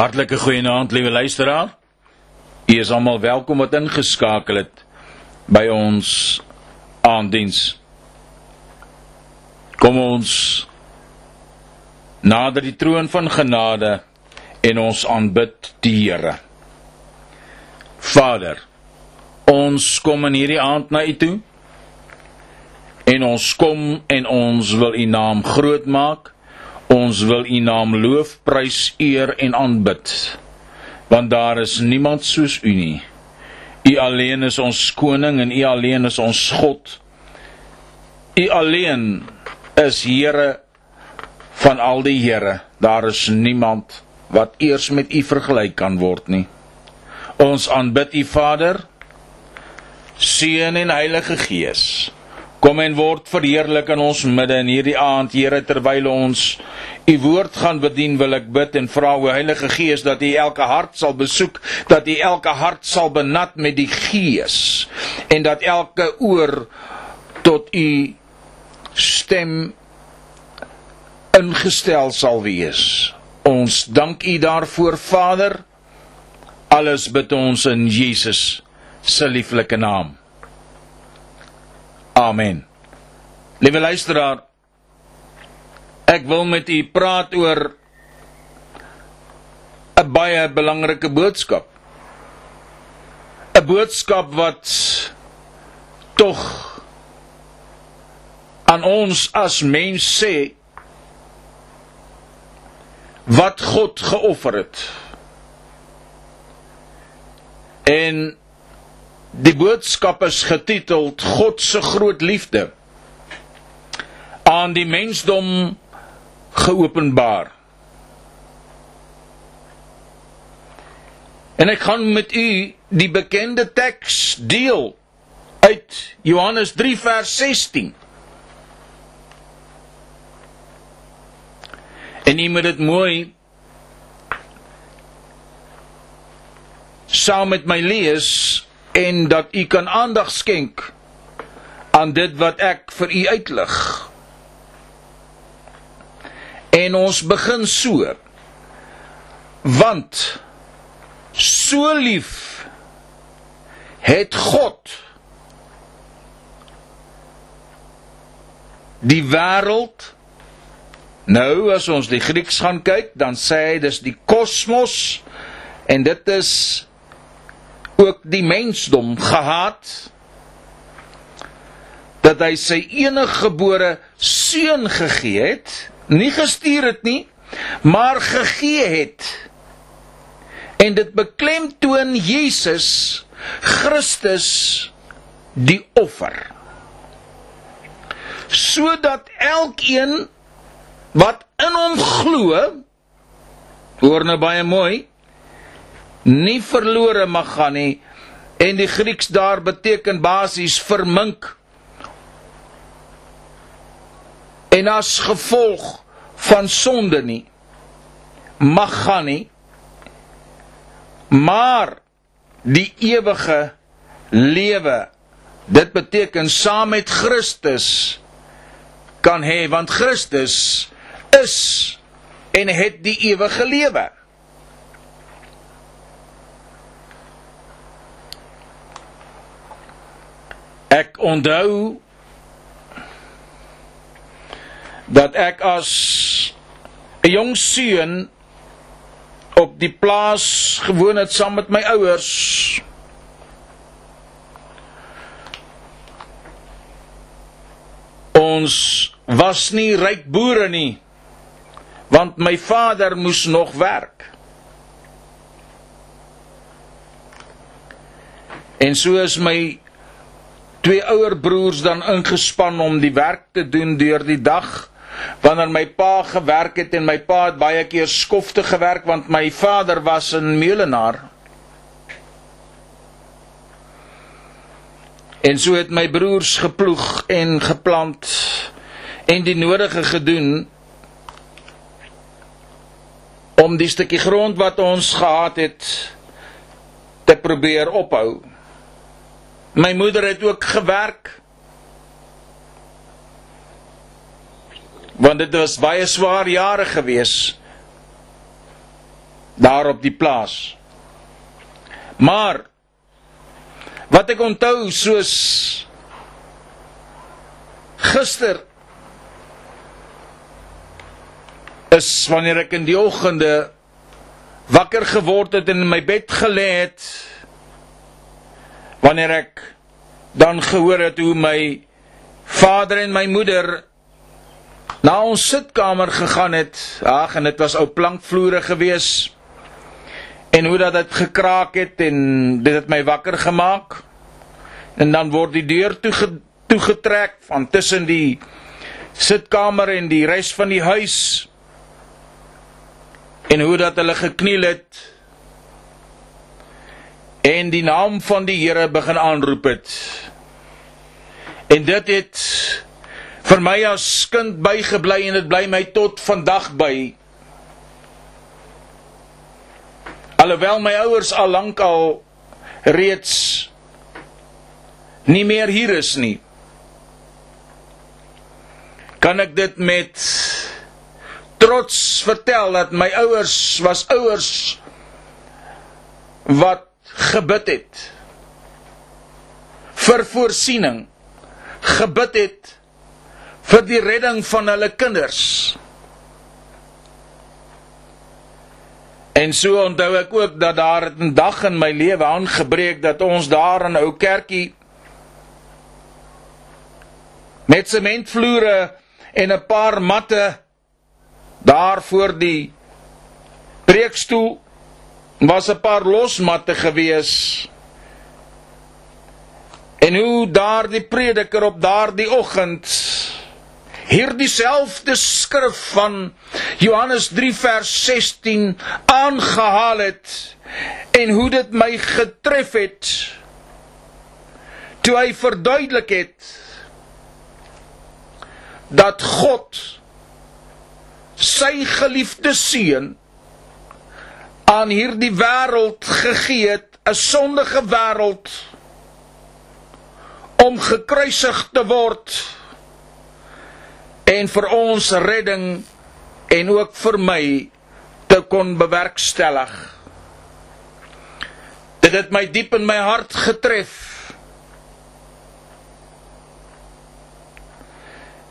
Hartlike goeienaand, liewe luisteraar. U is almal welkom wat ingeskakel het by ons aanddiens. Kom ons nader die troon van genade en ons aanbid die Here. Vader, ons kom in hierdie aand na U toe. En ons kom en ons wil U naam groot maak. Ons wil U naam loof, prys, eer en aanbid. Want daar is niemand soos U nie. U alleen is ons koning en U alleen is ons God. U alleen is Here van al die Here. Daar is niemand wat eers met U vergelyk kan word nie. Ons aanbid U Vader, Seun en Heilige Gees. Kom en word verheerlik in ons midde in hierdie aand, Here, terwyl ons u woord gaan bedien, wil ek bid en vra o Heilige Gees dat u elke hart sal besoek, dat u elke hart sal benat met die Gees en dat elke oor tot u stem ingestel sal wees. Ons dank u daarvoor, Vader. Alles bid ons in Jesus se lieflike naam. Amen. Liewe luisteraar, ek wil met u praat oor 'n baie belangrike boodskap. 'n Boodskap wat tog aan ons as mens sê wat God geoffer het. En Die boodskap is getiteld God se groot liefde aan die mensdom geopenbaar. En ek gaan met u die bekende teks deel uit Johannes 3 vers 16. En u moet dit mooi saam met my lees en dat u kan aandag skenk aan dit wat ek vir u uitlig. En ons begin so. Want so lief het God die wêreld nou as ons die Grieks gaan kyk dan sê hy dis die kosmos en dit is ook die mensdom gehaat dat hy sy enige gebore seun gegee het, nie gestuur het nie, maar gegee het. En dit beklemtoon Jesus Christus die offer. Sodat elkeen wat in hom glo, hoor nou baie mooi, nie verlore mag gaan nie. En die Grieks daar beteken basies vermink. En as gevolg van sonde nie mag gaan nie. Maar die ewige lewe dit beteken saam met Christus kan hê want Christus is en het die ewige lewe Ek onthou dat ek as 'n jong seun op die plaas gewoon het saam met my ouers. Ons was nie ryk boere nie want my vader moes nog werk. En so is my twee ouer broers dan ingespan om die werk te doen deur die dag wanneer my pa gewerk het en my pa het baie keer skofte gewerk want my vader was 'n meulenaar. En so het my broers geploeg en geplant en die nodige gedoen om die stukkie grond wat ons gehad het te probeer ophou My moeder het ook gewerk. Want dit was baie swaar jare gewees. daar op die plaas. Maar wat ek onthou soos gister is wanneer ek in die oggende wakker geword het en in my bed gelê het wanneer ek dan gehoor het hoe my vader en my moeder na ons sitkamer gegaan het. Ag, en dit was ou plankvloere gewees. En hoe dat dit gekraak het en dit het my wakker gemaak. En dan word die deur toe toegetrek van tussen die sitkamer en die res van die huis. En hoe dat hulle gekniel het en die naam van die Here begin aanroep het. En dit het vir my as kind bygebly en dit bly my tot vandag by. Alhoewel my ouers al lank al reeds nie meer hier is nie. Kan ek dit met trots vertel dat my ouers was ouers wat gebid het vir voorsiening gebid het vir die redding van hulle kinders. En so onthou ek ook dat daar 'n dag in my lewe aangebreek dat ons daar in 'n ou kerkie met sementvloere en 'n paar matte daar voor die preekstoel was 'n paar losmatte gewees. En hoe daardie prediker op daardie oggend hierdie selfde skrif van Johannes 3 vers 16 aangehaal het en hoe dit my getref het toe hy verduidelik het dat God sy geliefde seun aan hierdie wêreld gegee het 'n sondige wêreld om gekruisig te word en vir ons redding en ook vir my te kon bewerkstellig. Dit het my diep in my hart getref.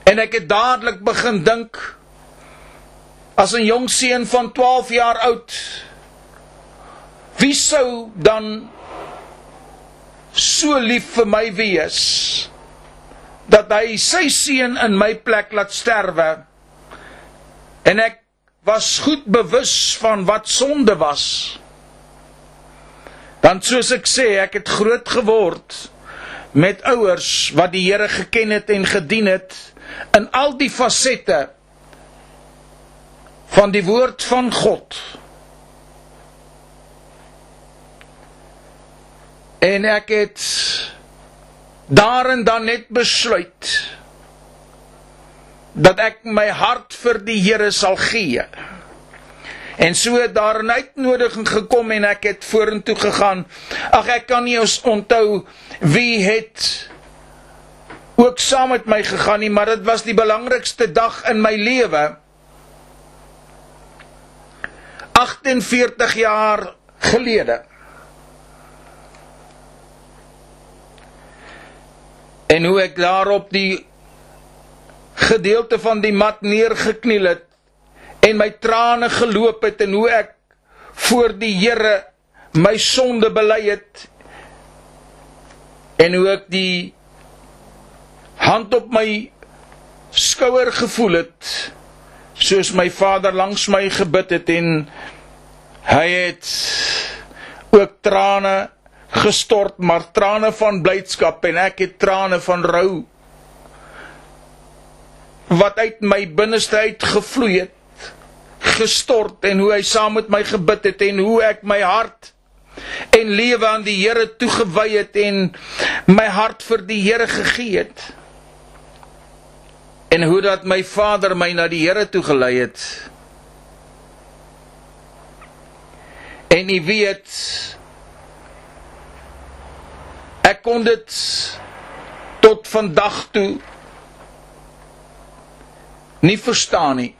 En ek het dadelik begin dink as 'n jong seun van 12 jaar oud wie sou dan so lief vir my wees dat hy sy seun in my plek laat sterwe en ek was goed bewus van wat sonde was? Dan soos ek sê ek het groot geword met ouers wat die Here geken het en gedien het in al die fasette van die woord van God en ek het daarin dan net besluit dat ek my hart vir die Here sal gee. En so het daar 'n uitnodiging gekom en ek het vorentoe gegaan. Ag ek kan nie ons onthou wie het ook saam met my gegaan nie, maar dit was die belangrikste dag in my lewe. 48 jaar gelede. En hoe ek daarop die gedeelte van die mat neergekniel het en my trane geloop het en hoe ek voor die Here my sonde bely het en hoe ek die hand op my skouer gevoel het soos my vader langs my gebid het en hy het ook trane gestort maar trane van blydskap en ek het trane van rou. Wat uit my binneste uit gevloei het gestort en hoe hy saam met my gebid het en hoe ek my hart en lewe aan die Here toegewy het en my hart vir die Here gegee het. En hoe dat my Vader my na die Here toe gelei het. En u weet Ek kon dit tot vandag toe nie verstaan nie.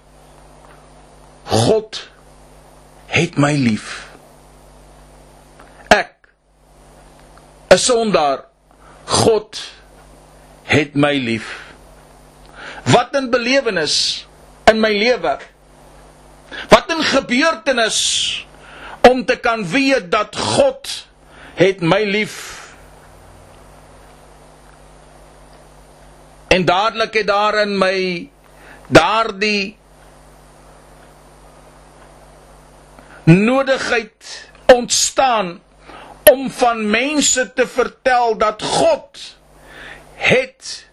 God het my lief. Ek 'n sondaar, God het my lief. Wat 'n belewenis in my lewe. Wat 'n gebeurtenis om te kan weet dat God het my lief. En dadelik het daar in my daardie nodigheid ontstaan om van mense te vertel dat God het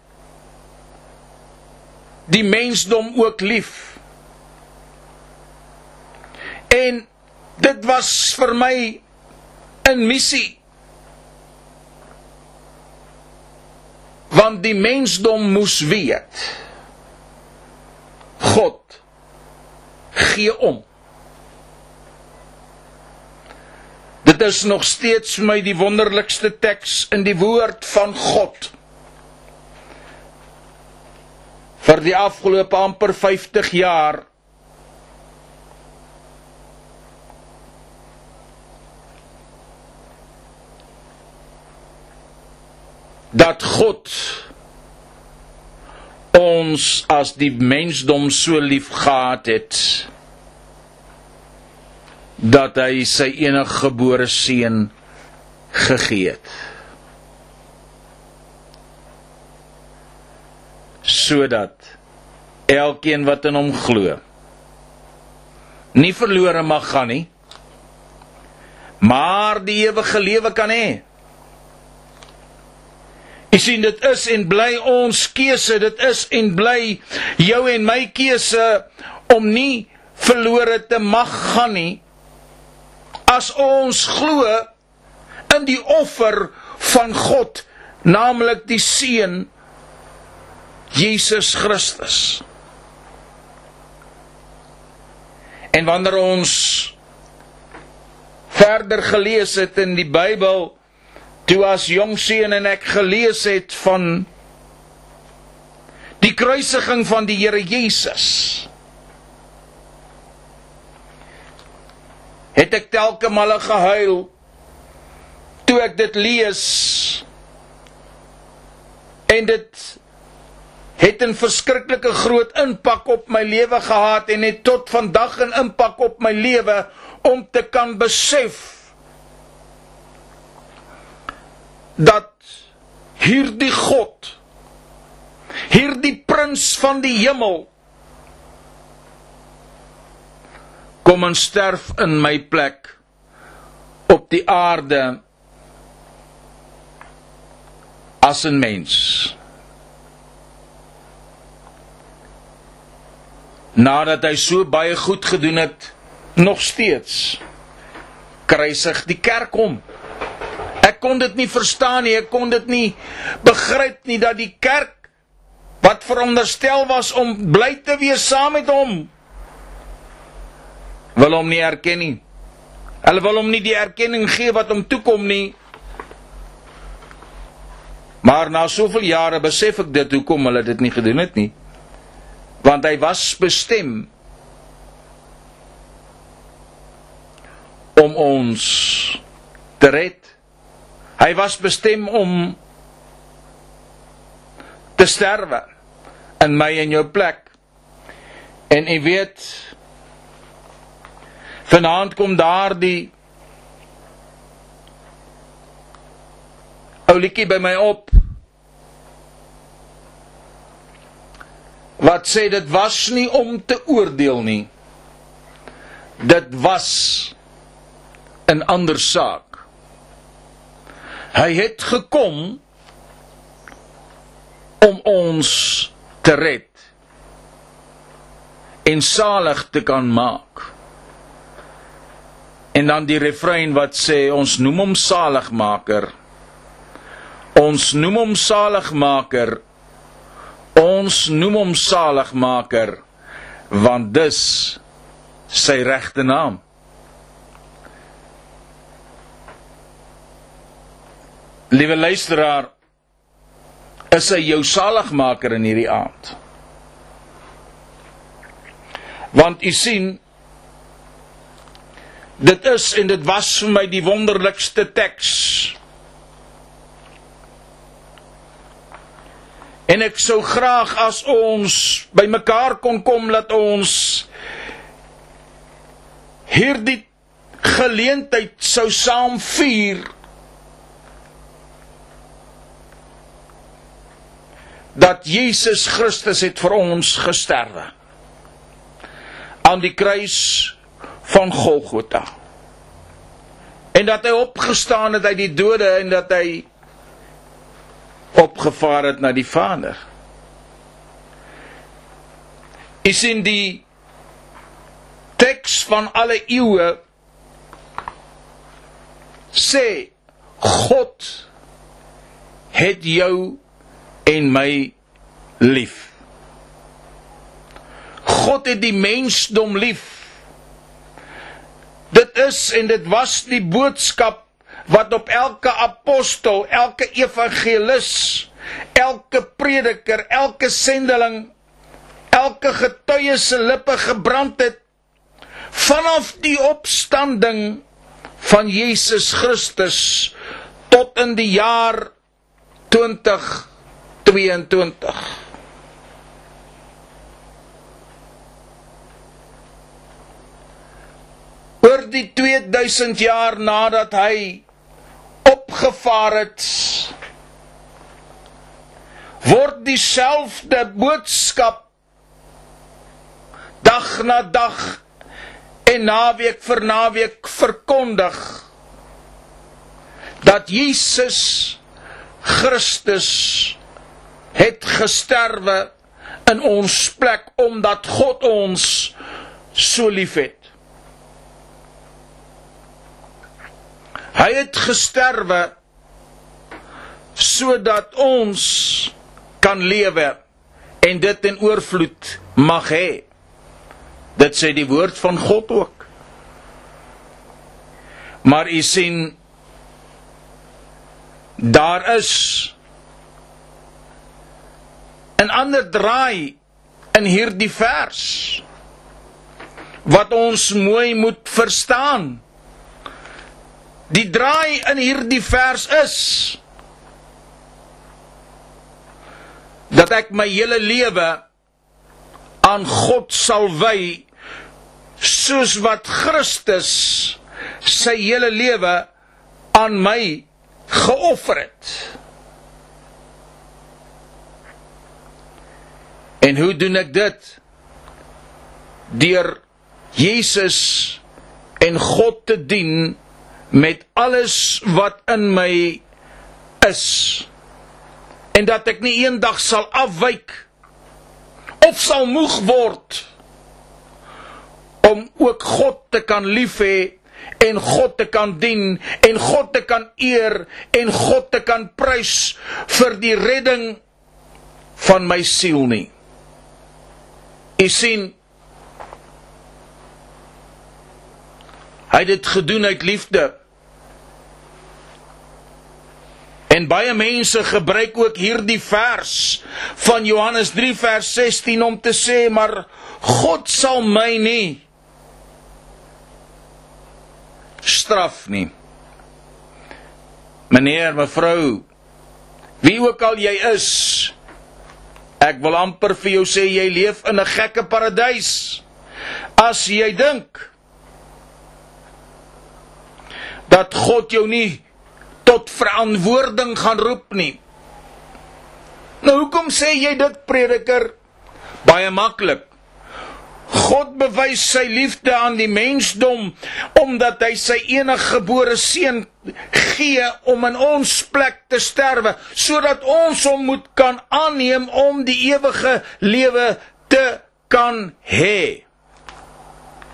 die mensdom ook lief. En dit was vir my 'n missie. Want die mensdom moes weet God gee om. Dit is nog steeds vir my die wonderlikste teks in die woord van God. Vir die afgelope amper 50 jaar dat God ons as die mensdom so lief gehad het dat hy sy enige gebore seun gegee het. Sodat elkeen wat in hom glo nie verlore mag gaan nie maar die ewige lewe kan hê Jy sien dit is en bly ons keuse, dit is en bly jou en my keuse om nie verlore te mag gaan nie as ons glo in die offer van God, naamlik die seun Jesus Christus. En wanneer ons verder gelees het in die Bybel toe as jong seun en ek gelees het van die kruisiging van die Here Jesus het ek telke male gehuil. Toe ek dit lees en dit het 'n verskriklike groot impak op my lewe gehad en het tot vandag 'n impak op my lewe om te kan besef dat hierdie God hierdie prins van die hemel kom en sterf in my plek op die aarde as 'n mens. Nadat hy so baie goed gedoen het nog steeds kruisig die kerk hom Ek kon dit nie verstaan nie, ek kon dit nie begryp nie dat die kerk wat veronderstel was om bly te wees saam met hom wil hom nie erken nie. Hulle wil hom nie die erkenning gee wat hom toekom nie. Maar na soveel jare besef ek dit hoekom hulle dit nie gedoen het nie. Want hy was bestem om ons te red. Hy was bestem om te sterwe in my en jou plek. En u weet vanaand kom daardie oulikie by my op wat sê dit was nie om te oordeel nie dit was 'n ander saak Hy het gekom om ons te red en salig te kan maak. En dan die refrein wat sê ons noem hom saligmaker. Ons noem hom saligmaker. Ons noem hom saligmaker want dis sy regte naam. Liewe luisteraar, is hy jou saligmaker in hierdie aand? Want u sien Dit is en dit was vir my die wonderlikste teks. En ek sou graag as ons bymekaar kon kom dat ons hierdie geleentheid sou saam vier dat Jesus Christus het vir ons gesterwe aan die kruis van Golgotha. En dat hy opgestaan het uit die dode en dat hy opgevaar het na die Vader. Is in die teks van alle eeue sê God het jou en my lief. God het die mensdom lief. Dit is en dit was die boodskap wat op elke apostel, elke evangelis, elke prediker, elke sendeling, elke getuie se lippe gebrand het vanaf die opstanding van Jesus Christus tot in die jaar 2022. oor die 2000 jaar nadat hy opgevaar het word dieselfde boodskap dag na dag en naweek vir naweek verkondig dat Jesus Christus het gesterwe in ons plek omdat God ons so liefhet Hy het gesterwe sodat ons kan lewe en dit in oorvloed mag hê. Dit sê die woord van God ook. Maar u sien daar is 'n ander draai in hierdie vers wat ons mooi moet verstaan. Die draai in hierdie vers is dat ek my hele lewe aan God sal wy soos wat Christus sy hele lewe aan my geoffer het. En hoe doen ek dit? Deur Jesus en God te dien met alles wat in my is en dat ek nie eendag sal afwyk of sal moeg word om ook God te kan lief hê en God te kan dien en God te kan eer en God te kan prys vir die redding van my siel nie. U sien Hy het dit gedoen uit liefde. En baie mense gebruik ook hierdie vers van Johannes 3 vers 16 om te sê maar God sal my nie straf nie. Meneer, mevrou, wie ook al jy is, ek wil amper vir jou sê jy leef in 'n gekke paradys. As jy dink dat God jou nie tot verantwoording gaan roep nie. Nou hoekom sê jy dit prediker? Baie maklik. God bewys sy liefde aan die mensdom omdat hy sy enige gebore seun gee om in ons plek te sterwe sodat ons hom moet kan aanneem om die ewige lewe te kan hê.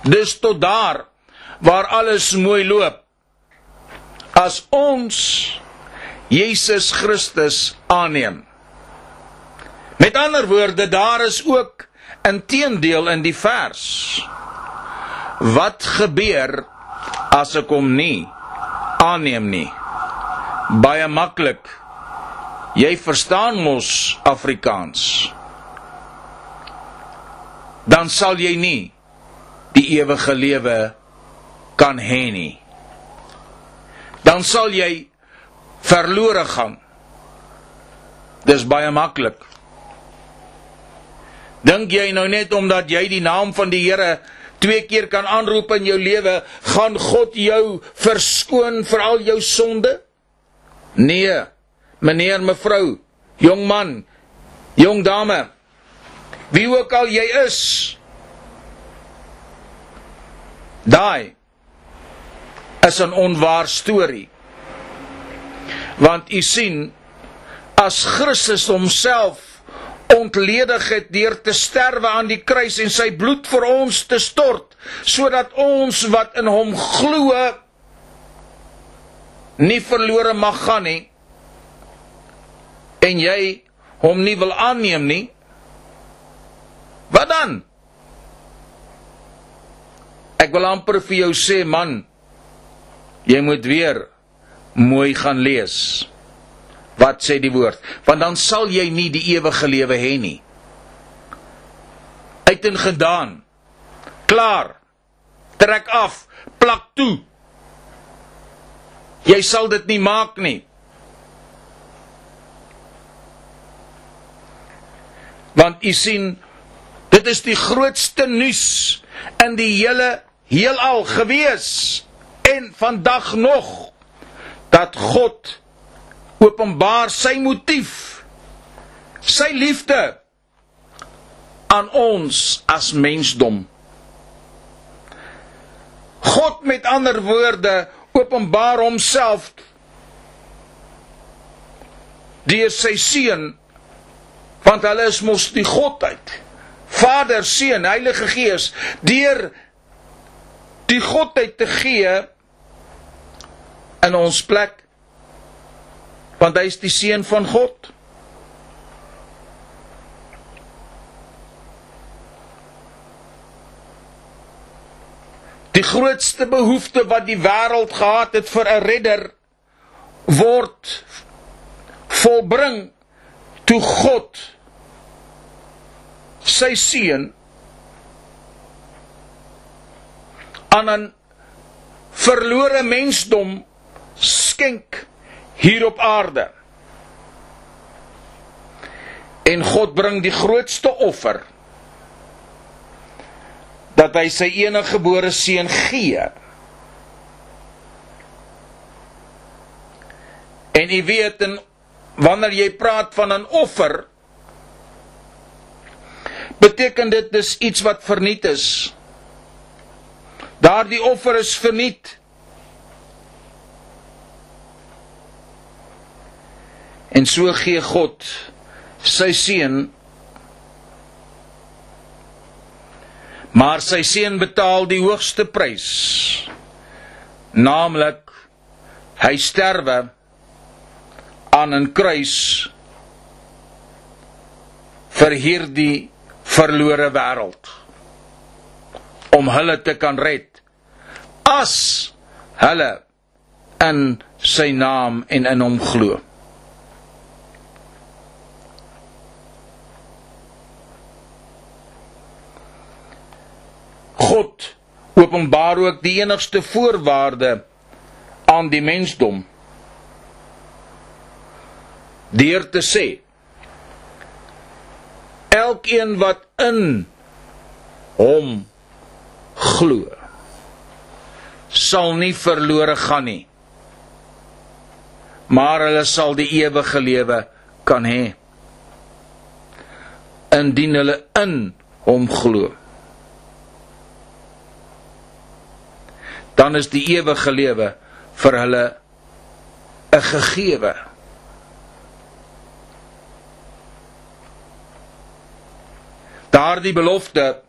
Dis tot daar waar alles mooi loop as ons Jesus Christus aanneem. Met ander woorde, daar is ook 'n teendeel in die vers. Wat gebeur as ek hom nie aanneem nie? Baie maklik. Jy verstaan mos Afrikaans. Dan sal jy nie die ewige lewe kan hê nie. Dan sal jy verlore gaan. Dis baie maklik. Dink jy nou net omdat jy die naam van die Here twee keer kan aanroep in jou lewe, gaan God jou verskoon vir al jou sonde? Nee. Meneer, mevrou, jong man, jong dame, wie ook al jy is, daai is 'n onwaar storie. Want u sien, as Christus homself ontledig het deur te sterwe aan die kruis en sy bloed vir ons te stort sodat ons wat in hom glo nie verlore mag gaan nie en jy hom nie wil aanneem nie wat dan? Ek wil amper vir jou sê man jy moet weer mooi gaan lees Wat sê die woord? Want dan sal jy nie die ewige lewe hê nie. Uit en gedaan. Klaar. Trek af, plak toe. Jy sal dit nie maak nie. Want u sien, dit is die grootste nuus in die hele heelal gewees en vandag nog dat God openbaar sy motief sy liefde aan ons as mensdom. God met ander woorde openbaar homself deur sy seun want hulle is mos die godheid Vader seun Heilige Gees deur die godheid te gee in ons plek want hy is die seun van God. Die grootste behoefte wat die wêreld gehad het vir 'n redder word volbring toe God sy seun aan 'n verlore mensdom skenk hier op aarde. En God bring die grootste offer dat hy sy enige gebore seun gee. En jy weet en wanneer jy praat van 'n offer beteken dit dis iets wat verniet is. Daardie offer is verniet. En so gee God sy seun maar sy seun betaal die hoogste prys naamlik hy sterwe aan 'n kruis vir hierdie verlore wêreld om hulle te kan red as hulle in sy naam en in hom glo God openbaar ook die enigste voorwaarde aan die mensdom. Deur te sê elkeen wat in hom glo sal nie verlore gaan nie maar hulle sal die ewige lewe kan hê indien hulle in hom glo dan is die ewige lewe vir hulle 'n gegewe. Daardie belofte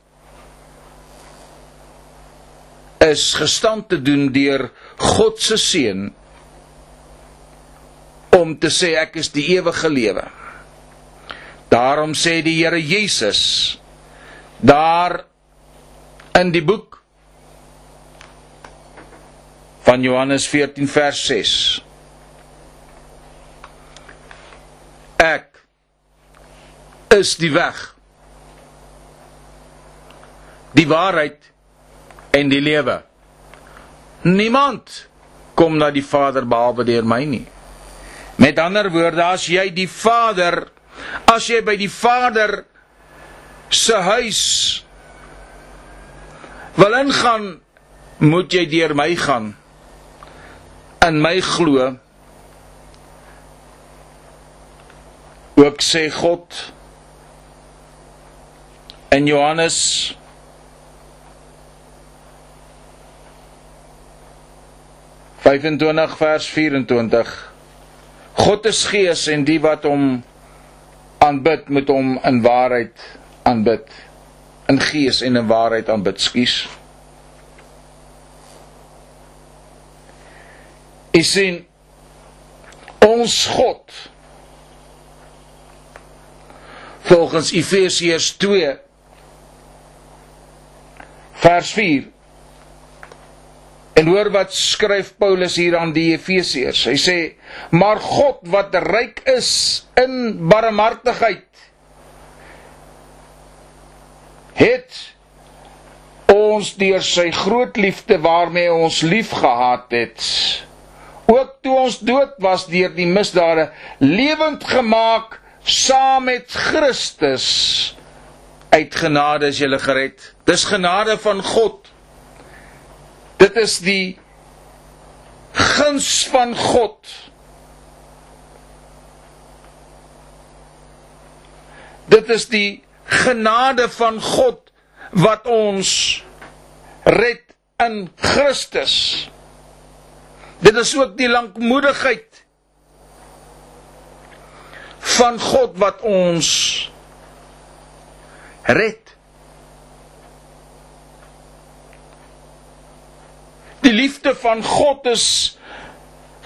is gestand te doen deur God se seun om te sê ek is die ewige lewe. Daarom sê die Here Jesus daar in die boek van Johannes 14 vers 6. Ek is die weg. Die waarheid en die lewe. niemand kom na die Vader behalwe deur my nie. Met ander woorde, as jy die Vader, as jy by die Vader se huis wil ingaan, moet jy deur my gaan. In my glo. Ook sê God in Johannes vyfentwintig vers 24 God is gees en die wat hom aanbid moet hom in waarheid aanbid in gees en in waarheid aanbid skuis Is sien ons God volgens Efesiërs 2 vers 4 En hoor wat skryf Paulus hier aan die Efesiërs. Hy sê: "Maar God wat ryk is in barmhartigheid het ons deur sy groot liefde waarmee ons liefgehad het, ook toe ons dood was deur die misdade, lewend gemaak saam met Christus. Uit genade is jy gered. Dis genade van God. Dit is die guns van God. Dit is die genade van God wat ons red in Christus. Dit is ook die lankmoedigheid van God wat ons red. Die liefde van God is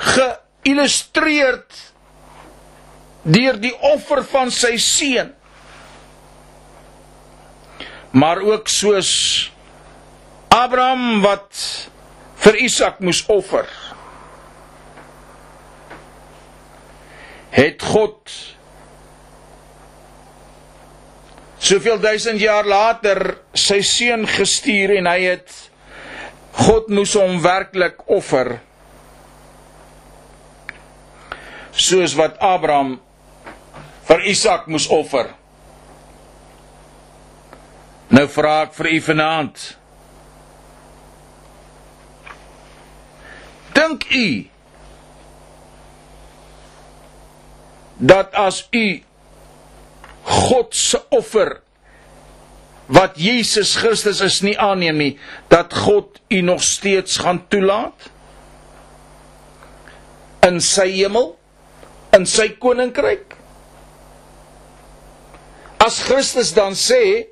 geïllustreer deur die offer van sy seun. Maar ook soos Abraham wat vir Isak moes offer. Het God soveel duisend jaar later sy seun gestuur en hy het God moes hom werklik offer soos wat Abraham vir Isak moes offer. Nou vra ek vir u vanaand. Dink u dat as u God se offer wat Jesus Christus is nie aanneem nie, dat God u nog steeds gaan toelaat in sy hemel, in sy koninkryk. As Christus dan sê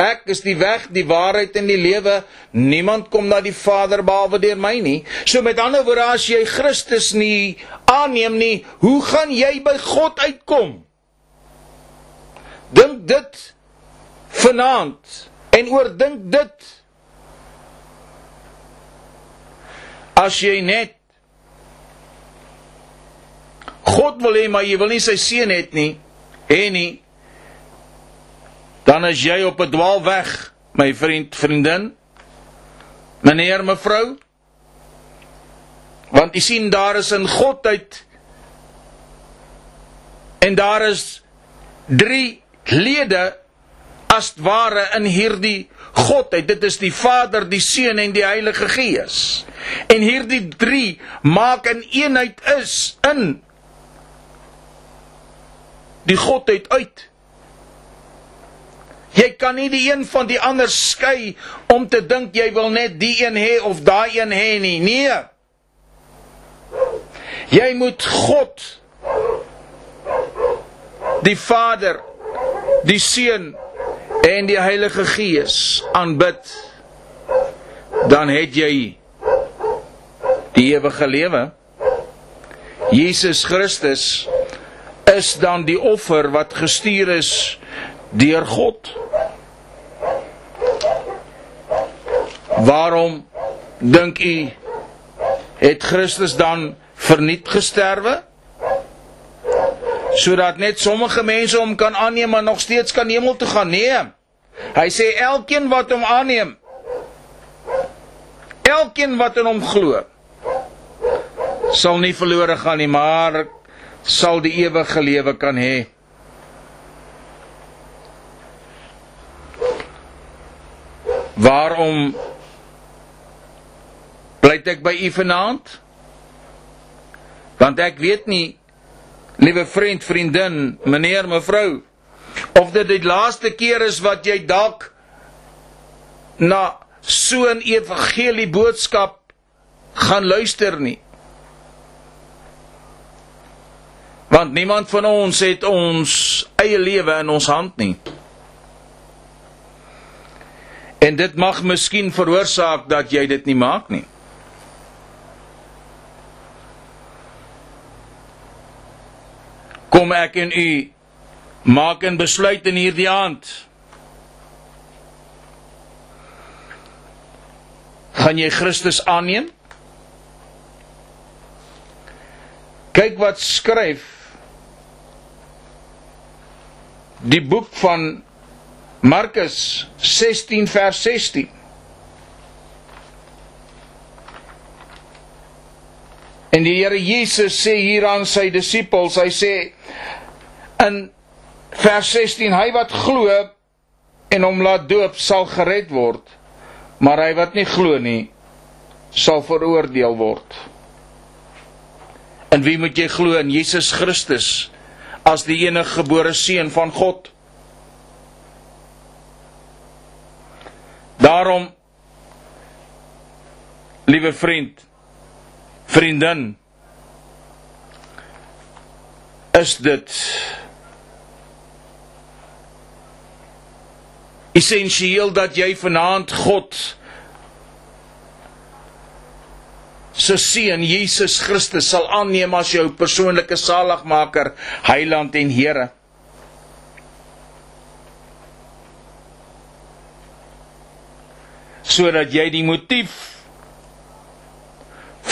ek is die weg, die waarheid en die lewe, niemand kom na die Vader behalwe deur my nie. So met ander woorde as jy Christus nie aanneem nie, hoe gaan jy by God uitkom? Dink dit vanaand en oordink dit as jy net God wil hê maar jy wil nie sy seun het nie hê nie dan is jy op 'n dwaalweg my vriend vriendin meneer mevrou want jy sien daar is in God uit en daar is drie lede as ware in hierdie Godheid. Dit is die Vader, die Seun en die Heilige Gees. En hierdie 3 maak 'n een eenheid is in die Godheid uit. Jy kan nie die een van die ander skei om te dink jy wil net die een hê of daai een hê nie. Nee. Jy moet God die Vader, die Seun en die Heilige Gees aanbid, dan het jy die ewige lewe. Jesus Christus is dan die offer wat gestuur is deur God. Waarom dink u het Christus dan verniet gesterwe? sodat net sommige mense hom kan aanneem maar nog steeds kan hemel toe gaan. Nee. Hy sê elkeen wat hom aanneem. elkeen wat in hom glo sal nie verlore gaan nie, maar sal die ewige lewe kan hê. Waarom pleit ek by u vanaand? Want ek weet nie, liewe vriend, vriendin, meneer, mevrou, of dit die laaste keer is wat jy dalk na so 'n evangelie boodskap gaan luister nie. Want niemand van ons het ons eie lewe in ons hand nie. En dit mag miskien veroorsaak dat jy dit nie maak nie. Ek en u maak 'n besluit in hierdie aand. Gaan jy Christus aanneem? Kyk wat skryf die boek van Markus 16 vers 16. En die Here Jesus sê hier aan sy disippels, hy sê in vers 16, hy wat glo en hom laat doop sal gered word, maar hy wat nie glo nie sal veroordeel word. En wie moet jy glo in Jesus Christus as die enige gebore seun van God? Daarom liewe vriend, vriendin, is dit essensieel dat jy vanaand God se seun Jesus Christus sal aanneem as jou persoonlike saligmaker, heiland en Here. sodat jy die motief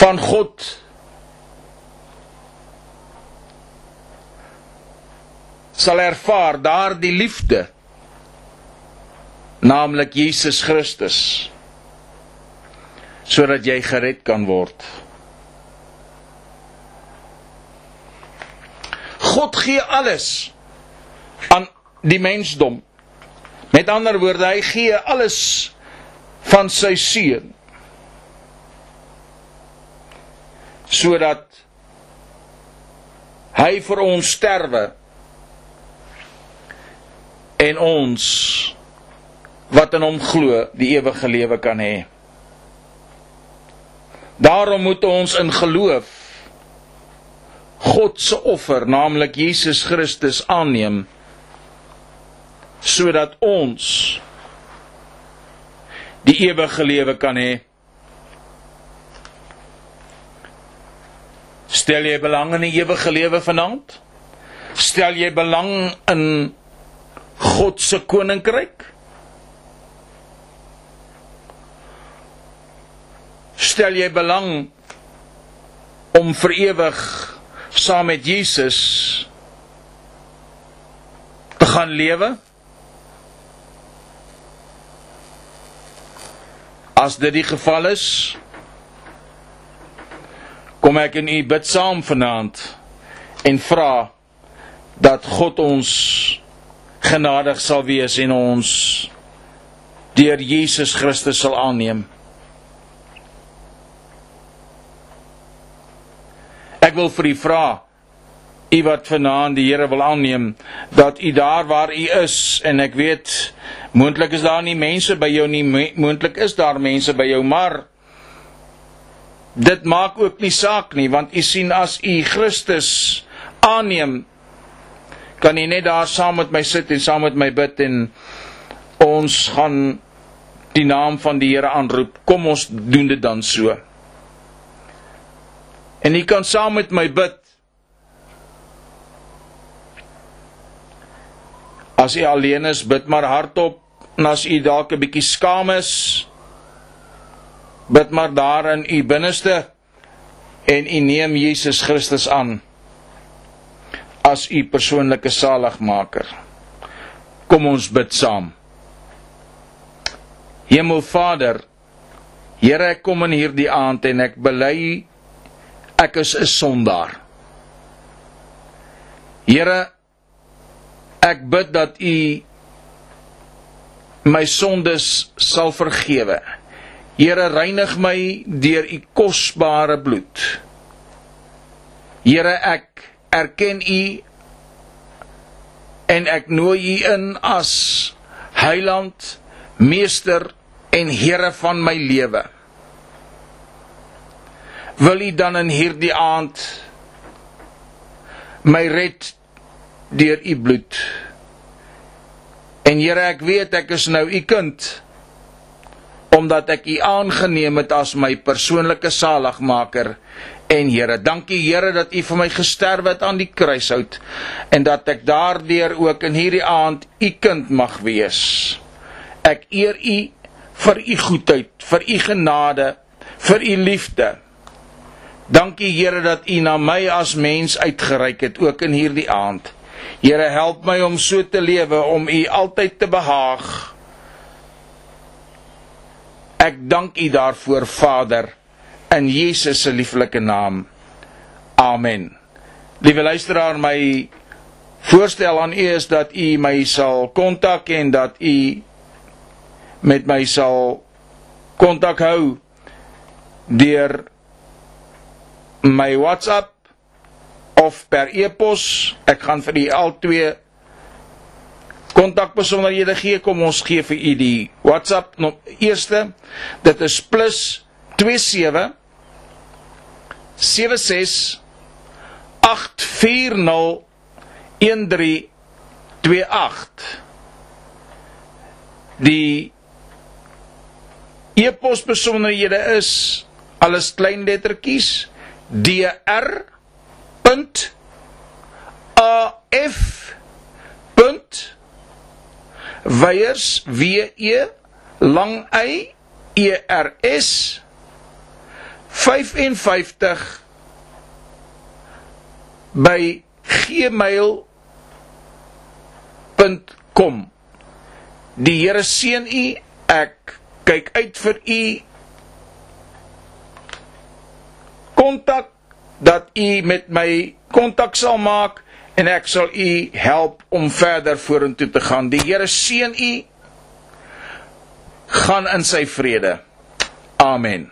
van God. Sal ervaar daardie liefde naamlik Jesus Christus sodat jy gered kan word. God gee alles aan die mensdom. Met ander woorde hy gee alles van sy seun sodat hy vir ons sterwe en ons wat in hom glo die ewige lewe kan hê. Daarom moet ons in geloof God se offer, naamlik Jesus Christus aanneem sodat ons die ewige lewe kan hê. Stel jy belang in die ewige lewe vanaand? Stel jy belang in God se koninkryk? Stel jy belang om vir ewig saam met Jesus te gaan lewe? As dit die geval is, kom ek in u bid saam vanaand en vra dat God ons genadig sal wees en ons deur Jesus Christus sal aanneem. Ek wil vir u vra u wat vanaand die Here wil aanneem dat u daar waar u is en ek weet moontlik is daar nie mense by jou nie moontlik is daar mense by jou maar dit maak ook nie saak nie want u sien as u Christus aanneem kan u net daar saam met my sit en saam met my bid en ons gaan die naam van die Here aanroep. Kom ons doen dit dan so. En u kan saam met my bid. As u alleen is, bid maar hardop. En as u dalk 'n bietjie skaam is, bid maar daar in u binneste en u neem Jesus Christus aan as u persoonlike saligmaker. Kom ons bid saam. Hemelvader, Here, ek kom in hierdie aand en ek bely ek is 'n sondaar. Here, ek bid dat U my sondes sal vergewe. Here, reinig my deur U kosbare bloed. Here, ek erken U en ek nooi U in as Heiland, Meester en Here van my lewe. Wil U dan in hierdie aand my red deur U bloed? En Here, ek weet ek is nou U kind omdat ek U aangeneem het as my persoonlike saligmaker. En Here, dankie Here dat U vir my gesterf het aan die kruishout en dat ek daardeur ook in hierdie aand U kind mag wees. Ek eer U vir U goedheid, vir U genade, vir U liefde. Dankie Here dat U na my as mens uitgereik het ook in hierdie aand. Here help my om so te lewe om U altyd te behaag. Ek dank U daarvoor Vader in Jesus se lieflike naam. Amen. Liewe luisteraar, my voorstel aan u is dat u my sal kontak en dat u met my sal kontak hou deur my WhatsApp of per e-pos. Ek gaan vir u al twee kontakbesonderhede gee. Kom ons gee vir u die WhatsApp no, eerste. Dit is plus 27 76 840 1328 Die e-pos besonderhede is alles klein lettertjies dr. af. Weiers w e lang y e r s 55 by gmail.com Die Here seën u. Ek kyk uit vir u kontak dat u met my kontak sal maak en ek sal u help om verder vorentoe te gaan. Die Here seën u. Gaan in sy vrede. Amen.